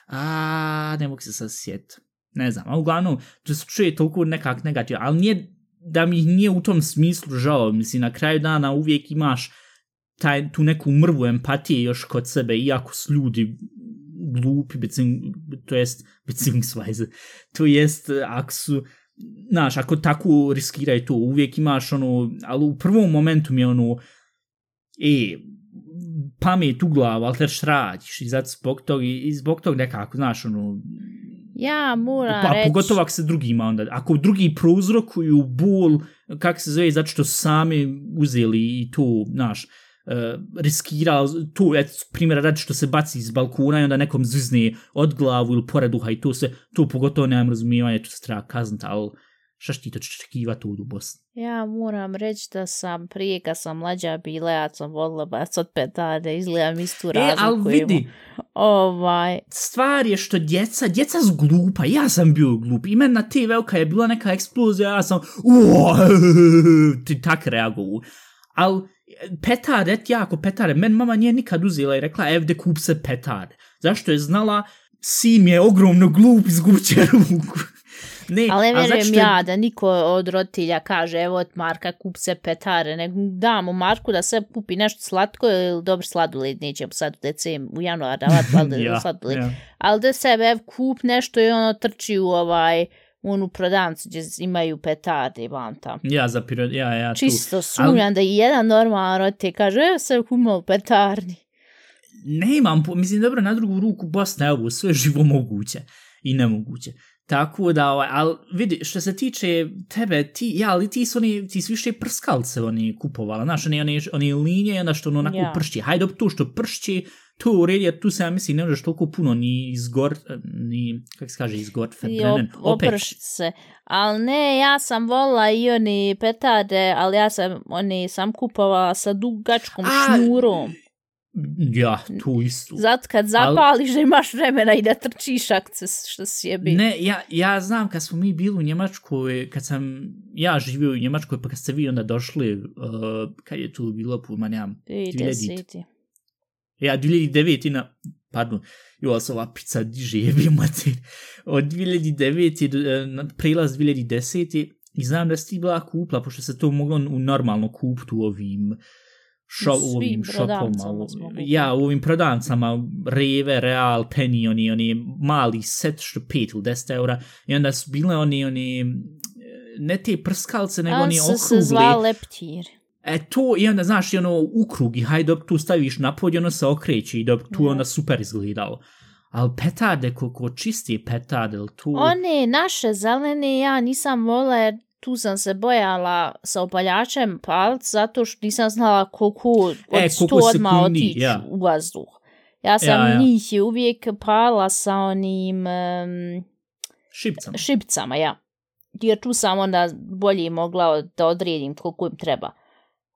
a, ne mogu se sad sjetiti. Ne znam, a uglavnom, to se čuje toliko nekak negativno, ali nije, da mi nije u tom smislu žao, mislim, na kraju dana uvijek imaš taj, tu neku mrvu empatije još kod sebe, iako su ljudi glupi, becim, to jest, [LAUGHS] beziehungsweise, to jest, ako su, znaš, ako tako riskiraju to, uvijek imaš ono, ali u prvom momentu mi je ono, e, pamet u glavu, ali te šta radiš, i zato zbog tog, i zbog tog nekako, znaš, ono, Ja moram pa reći... pogotovo ako se drugima onda, ako drugi prouzrokuju bol, kak se zove, zato što sami uzeli i to, znaš, uh, riskirali, to, et, primjera radi što se baci iz balkona i onda nekom zvizne od glavu ili pored uha i to se, to pogotovo nemam razumijevanje, to se treba kazniti, ali šta ti to čekivati ovdje u Bosni? Ja moram reći da sam prije kad sam mlađa bila, ja sam vodila bac od petarde, izgledam istu E, razliku. ali vidi, Ovaj, stvar je što djeca, djeca su glupa, ja sam bio glup, i meni na TV kad je bila neka eksplozija, ja sam, [LAUGHS] ti tak reagovu. Al petaret, et jako petare, men mama nije nikad uzela i rekla, evde kup se petarde. Zašto je znala, sim je ogromno glup, izgubit će ruku. Ne, ali ne a vjerujem ja da niko od roditelja kaže evo od Marka kup se petare, nego damo Marku da se kupi nešto slatko ili dobro sladoled, nećemo sad u decem, u januar davat [LAUGHS] valjda ja, sladoled. ja. ali da sebe ev kup nešto i ono trči u ovaj onu prodavnicu gdje imaju petarde van tamo. Ja, za piro... Ja, ja, tu. Čisto sumnjam Ali- da i jedan normalan roditelj kaže, evo se humao petardi. Ne imam, po- mislim, dobro, na drugu ruku Bosna je ovo sve živo moguće i nemoguće. Tako da, ovaj, ali vidi, što se tiče tebe, ti, ja, ali ti su, oni, ti su više prskalce oni kupovala, znaš, oni, oni, oni linije, onda što ono onako ja. pršće. Hajde, tu što pršće, to u redu, jer tu se, ja mislim, ne možeš toliko puno ni izgor, ni, kako se kaže, izgor, febrenen, op, oprši se. Ali ne, ja sam volila i oni petarde, ali ja sam, oni sam kupovala sa dugačkom A, šnurom. Ja, tu isto. Zato kad zapališ da imaš vremena i da trčiš akce što si je bi. Ne, ja, ja znam kad smo mi bili u Njemačkoj, kad sam ja živio u Njemačkoj, pa kad ste vi onda došli, uh, kad je tu bilo, pojma nemam, 2010. ja 2009. na, pardon, jo, se ova pizza diže, jebi mater, od 2009. do, eh, na prelaz 2010. I znam da si ti bila kupla, pošto se to moglo normalno kupiti u ovim šo, U ovim šopovima, ja, u ovim prodavnicama, Reve, Real, Penny, oni, oni mali set što 5 ili 10 eura, i onda su bile oni, oni, ne te prskalce, nego On oni se, se okrugli. zva leptir. E to, i onda, znaš, i ono, u krug, i hajde, dok tu staviš napod, i ono se okreće, i dok tu Ja. onda super izgledalo. Ali petarde, koliko čistije petarde, ili tu... One naše zelene ja nisam volila jer tu sam se bojala sa opaljačem palic zato što nisam znala koliko od E, koliko odmah otići ja. u vazduh. Ja sam Ja, ja. njih je uvijek palila sa onim um, Šipcama. šipcama, ja. Jer tu sam onda bolje mogla da odredim koliko im treba.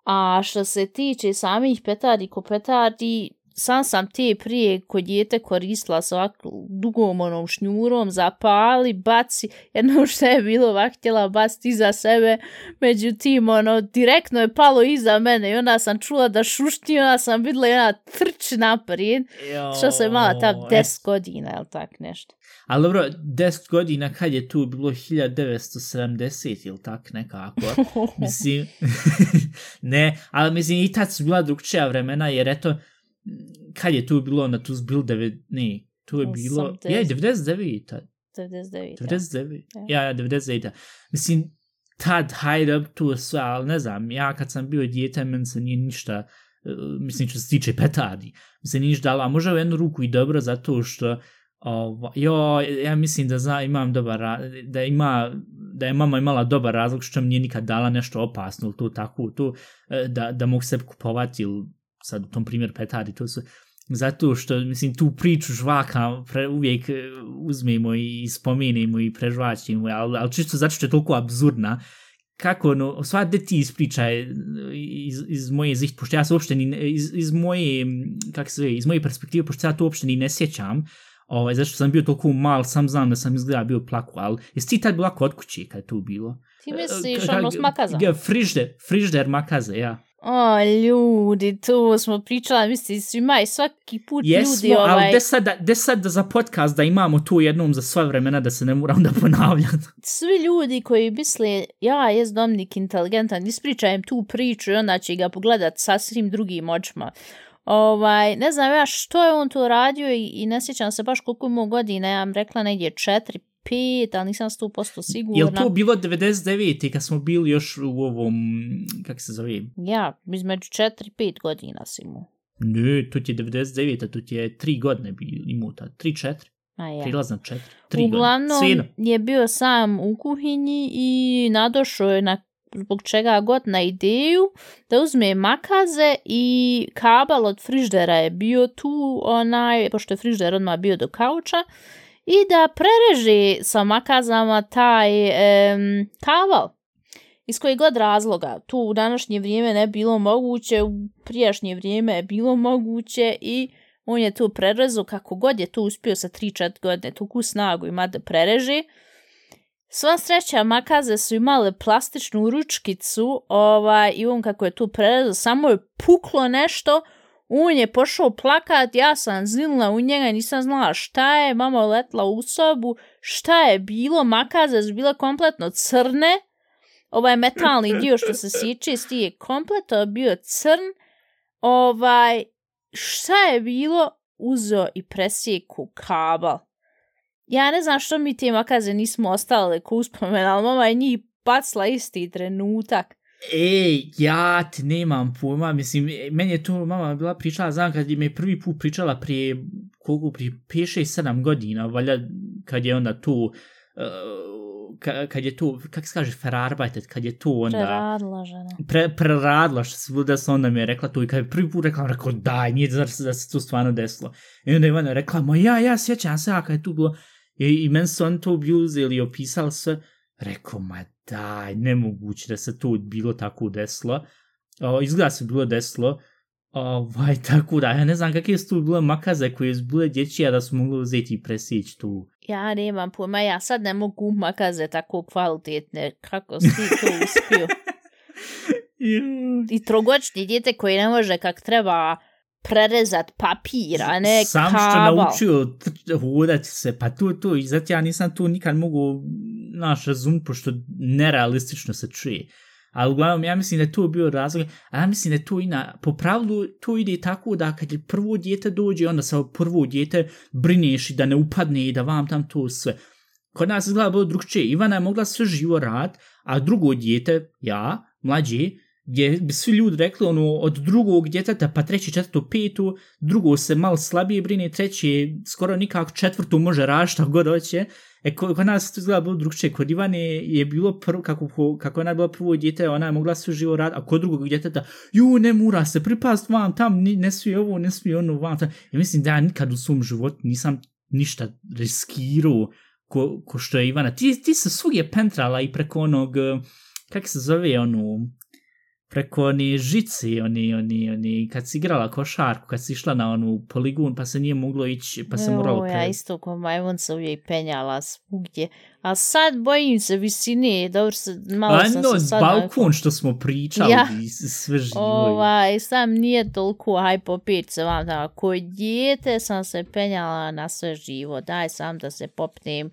A što se tiče samih petardi ko petardi, sam sam te prije kod djete koristila sa ovako dugom onom šnjurom, zapali, baci, jedno [LAUGHS] što je bilo ovak htjela baciti iza sebe, međutim, ono, direktno je palo iza mene i onda sam čula da šušti, onda sam vidjela i ona trč naprijed, što sam imala ta Joj, 10 godina, ili tak nešto. Ali dobro, 10 godina kad je tu bilo 1970 ili tak nekako. [LAUGHS] Mislim, [LAUGHS] ne, ali mislim i tad su bila drugčija vremena jer eto, kad je tu bilo onda tu bilo 9, ne, tu je bilo, 80. je 99, 99. 99, Ja. ja, ja 99. Mislim, tad, hajde, tu je sve, ali ne znam, ja kad sam bio dijete, meni se nije ništa, uh, mislim, što se tiče petardi, mi se nije ništa dala, a možda u jednu ruku i dobro, zato što, Ova, jo, ja mislim da zna, imam dobar, da ima, da je mama imala dobar razlog što mi nije nikad dala nešto opasno ili to tako, to, e, da, da mogu sebi kupovati ili sad u tom primjer petardi, to su, zato što, mislim, tu priču žvaka pre, uvijek e, uzmemo i spomenemo i prežvaćemo, ali, ali čisto zato što je toliko absurdna, kako ono, sva de ti ispričaj iz, iz moje ziht, pošto ja se uopšte ni, iz, iz moje, kako se zove, iz moje perspektive, pošto ja to uopšte ni ne sjećam, ovaj, zašto sam bio toliko mal, sam znam da sam izgleda bio plaku, ali jesi ti tad bila kod kući kad je tu bilo? Ti misliš Ka- ono s makaza? Ja, frižder, frižder makaze, ja. O, ljudi, tu smo pričala, mislim, svima i svaki put Jesmo, ljudi, ovaj, ali de sad, da- de sad da za podcast da imamo tu jednom za sva vremena da se ne moram da ponavljam. [LAUGHS] svi ljudi koji misle, ja, jes Dominik inteligentan, ispričajem tu priču i onda će ga pogledat sasvim drugim očima. Ovaj, ne znam ja što je on to radio i, i ne sjećam se baš koliko imao godina, ja vam rekla negdje 4, 5, ali nisam 100% sigurna. Jel to bilo 99. kad smo bili još u ovom, kako se zove? Ja, između 4 i 5 godina si mu. Ne, to ti je 99. to ti je 3 godine bi imao tad. 3, 4. A ja. Prilazna 4. 3 Uglavnom godine. Je bio sam u kuhinji i nadošao je na zbog čega god na ideju da uzme makaze i kabel od friždera je bio tu, onaj, pošto je frižder odmah bio do kauča, i da prereže sa makazama taj em, kabel. Iz kojeg god razloga. Tu u današnje vrijeme ne bilo moguće, u prijašnje vrijeme je bilo moguće i on je tu prerezu kako god je to uspio sa 3-4 godine, tuku snagu ima da prereže. Sva sreća makaze su imale plastičnu ručkicu ovaj, i on kako je tu prerezao, samo je puklo nešto, on je pošao plakat, ja sam zinula u njega, nisam znala šta je, mama je letla u sobu, šta je bilo, makaze su bile kompletno crne, ovaj metalni [LAUGHS] dio što se sjeće s tije kompleto bio crn, ovaj, šta je bilo, uzeo i presjeku kabel. Ja ne znam što mi te makaze nismo ostale ko uspomen, ali mama je njih bacla isti trenutak. Ej, ja ti nemam pojma, mislim, meni je to mama bila pričala, znam kad je me prvi put pričala prije, koliko, prije 5-6-7 godina, valjda kad je onda to, uh, kad je to, kak se kaže, verarbeitet, kad je to onda... Preradla žena. Pre, preradla, što se da onda mi je rekla to i kad je prvi put rekla, rekao, daj, nije da se, da se to stvarno desilo. I onda je Ivana rekla, ma ja, ja sjećam se, a kad je tu bilo, i, i meni su on to obuzeli, opisali sve, rekao, ma daj, nemoguće da se to bilo tako desilo. O, izgleda se bilo desilo. Ovaj, [LAUGHS] tako da, ja ne znam kakve su tu bile makaze koje su bile dječije da su mogli uzeti i presjeći tu. Ja nemam pojma, ja sad ne mogu makaze tako kvalitetne, kako si to uspio. [LAUGHS] I trogočni djete koji ne može kak treba prerezat papir, a ne Sam kabal. što naučio hodati se, pa to, to, i zato ja nisam to nikad mogu, naš, razum, pošto nerealistično se čuje. Ali uglavnom, ja mislim da je to bio razlog, a ja mislim da je to i na, po pravilu to ide tako da kad je prvo djete dođe, onda sa prvo djete brineš i da ne upadne i da vam tam to sve. Kod nas izgleda bilo drugčije. Ivana je mogla sve živo rad, a drugo djete, ja, mlađe, gdje bi svi ljudi rekli ono od drugog djeteta pa treći, četvrto, petu, drugo se malo slabije brine, treći skoro nikako četvrtu može rašta šta god hoće. E, kod, nas to izgleda bilo drugčije. Kod Ivane je bilo prvo, kako, kako ona je bila prvo djete, ona je mogla sve živo rad, a kod drugog djeteta, ju, ne mora se pripast vam tam, ne smije ovo, ne smije ono vam tam. Ja mislim da ja nikad u svom životu nisam ništa riskirao ko, ko što je Ivana. Ti, ti se svugdje pentrala i preko onog, eh, kako se zove ono, preko oni žici, oni, oni, oni, kad si igrala košarku, kad si išla na onu poligun, pa se nije moglo ići, pa se moralo Ja isto ko majmun se uvijek penjala svugdje. A sad bojim se visine, dobro se, malo sam Ano, se sad... balkon što smo pričali Ja. sve živo. Ovaj, sam nije toliko aj popet se vam da ko dijete sam se penjala na sve živo, daj sam da se popnem,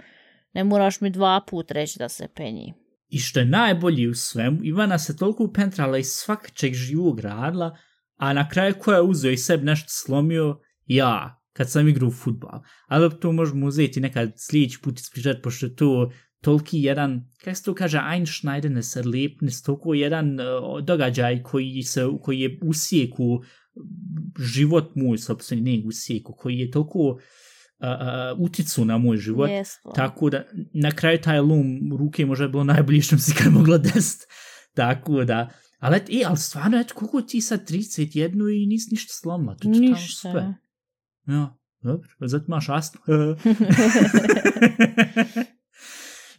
ne moraš mi dva put reći da se penji. I što je najbolje u svemu, Ivana se toliko upentrala iz svakačeg živog radla, a na kraju ko je uzeo i sebi nešto slomio, ja, kad sam igrao u futbal. Ali to možemo uzeti nekad sljedeći put ispričati, pošto je to toliki jedan, kako se to kaže, Einschneidenes Erlebnis, toliko jedan uh, događaj koji, se, koji je usijeku život moj, sobstveni, ne usijeku, koji je toliko uh, uh, uticu na moj život. Jesmo. Tako da, na kraju taj lom ruke možda je bilo najbolje što mi se kad mogla [LAUGHS] desiti. Tako da, ali, et, e, ali stvarno, eto, koliko ti sad 31 i nisi ništa slomila, to je Ništa. sve. Ja, dobro, zato imaš astmu. [LAUGHS]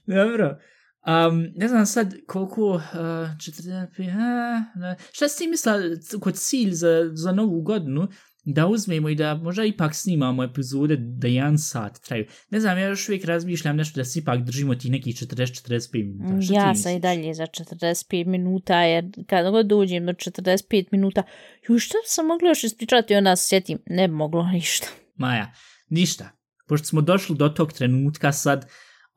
dobro. Um, ne znam sad koliko, uh, 45, uh, šta si ti mislila kod cilj za, za novu godinu, da uzmemo i da možda ipak snimamo epizode da jedan sat traju. Ne znam, ja još uvijek razmišljam nešto da se ipak držimo ti nekih 40-45 minuta. Šta Ja sam i dalje za 45 minuta, jer kada god dođem do 45 minuta, ju što sam mogla još ispričati, onda se sjetim, ne bi moglo ništa. Maja, ništa. Pošto smo došli do tog trenutka sad,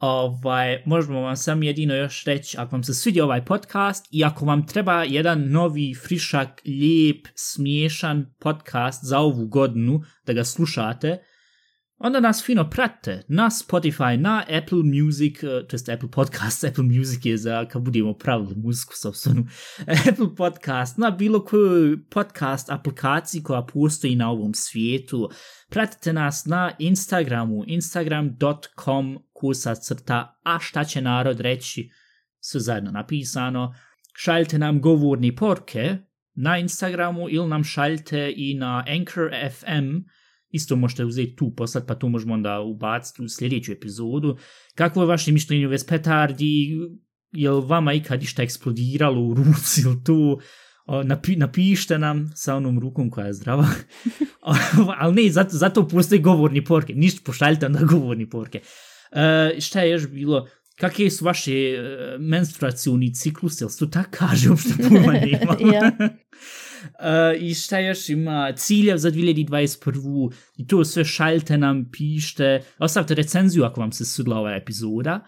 ovaj, možemo vam sam jedino još reći, ako vam se svidi ovaj podcast i ako vam treba jedan novi, frišak, lijep, smiješan podcast za ovu godinu da ga slušate, onda nas fino pratite na Spotify, na Apple Music, e, to jest Apple Podcast, [LAUGHS] Apple Music je za kad budemo pravili muziku sobstvenu, [LAUGHS] Apple Podcast, na bilo koju podcast aplikaciji koja postoji na ovom svijetu. Pratite nas na Instagramu, instagram.com kusa crta, a šta će narod reći, sve zajedno napisano. Šaljite nam govorni porke na Instagramu ili nam šaljite i na Anchor FM, isto možete uzeti tu poslat, pa tu možemo onda ubaciti u sljedeću epizodu. Kako je vaše mišljenje u vez petardi? Je li vama ikad išta eksplodiralo u ruci ili tu? O, napi, napišite nam sa onom rukom koja je zdrava. [LAUGHS] Ali ne, zato, zato postoji govorni porke. Ništa pošaljite onda govorni porke. E, šta je još bilo? Kakve su vaše uh, menstruacioni cikluse? Jel se to tako kaže? Uopšte pojma [LAUGHS] nema. Ja. [LAUGHS] Uh, I šta još ima ciljev za 2021. I to sve šaljte nam, pište, ostavite recenziju ako vam se sudla ova epizoda.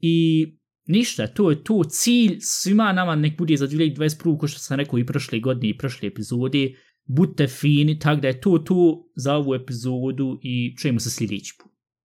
I ništa, to je to cilj svima nama nek bude za 2021. ko što sam rekao i prošle godine i prošle epizode. Budite fini, tako da je to to za ovu epizodu i čujemo se sljedeći put.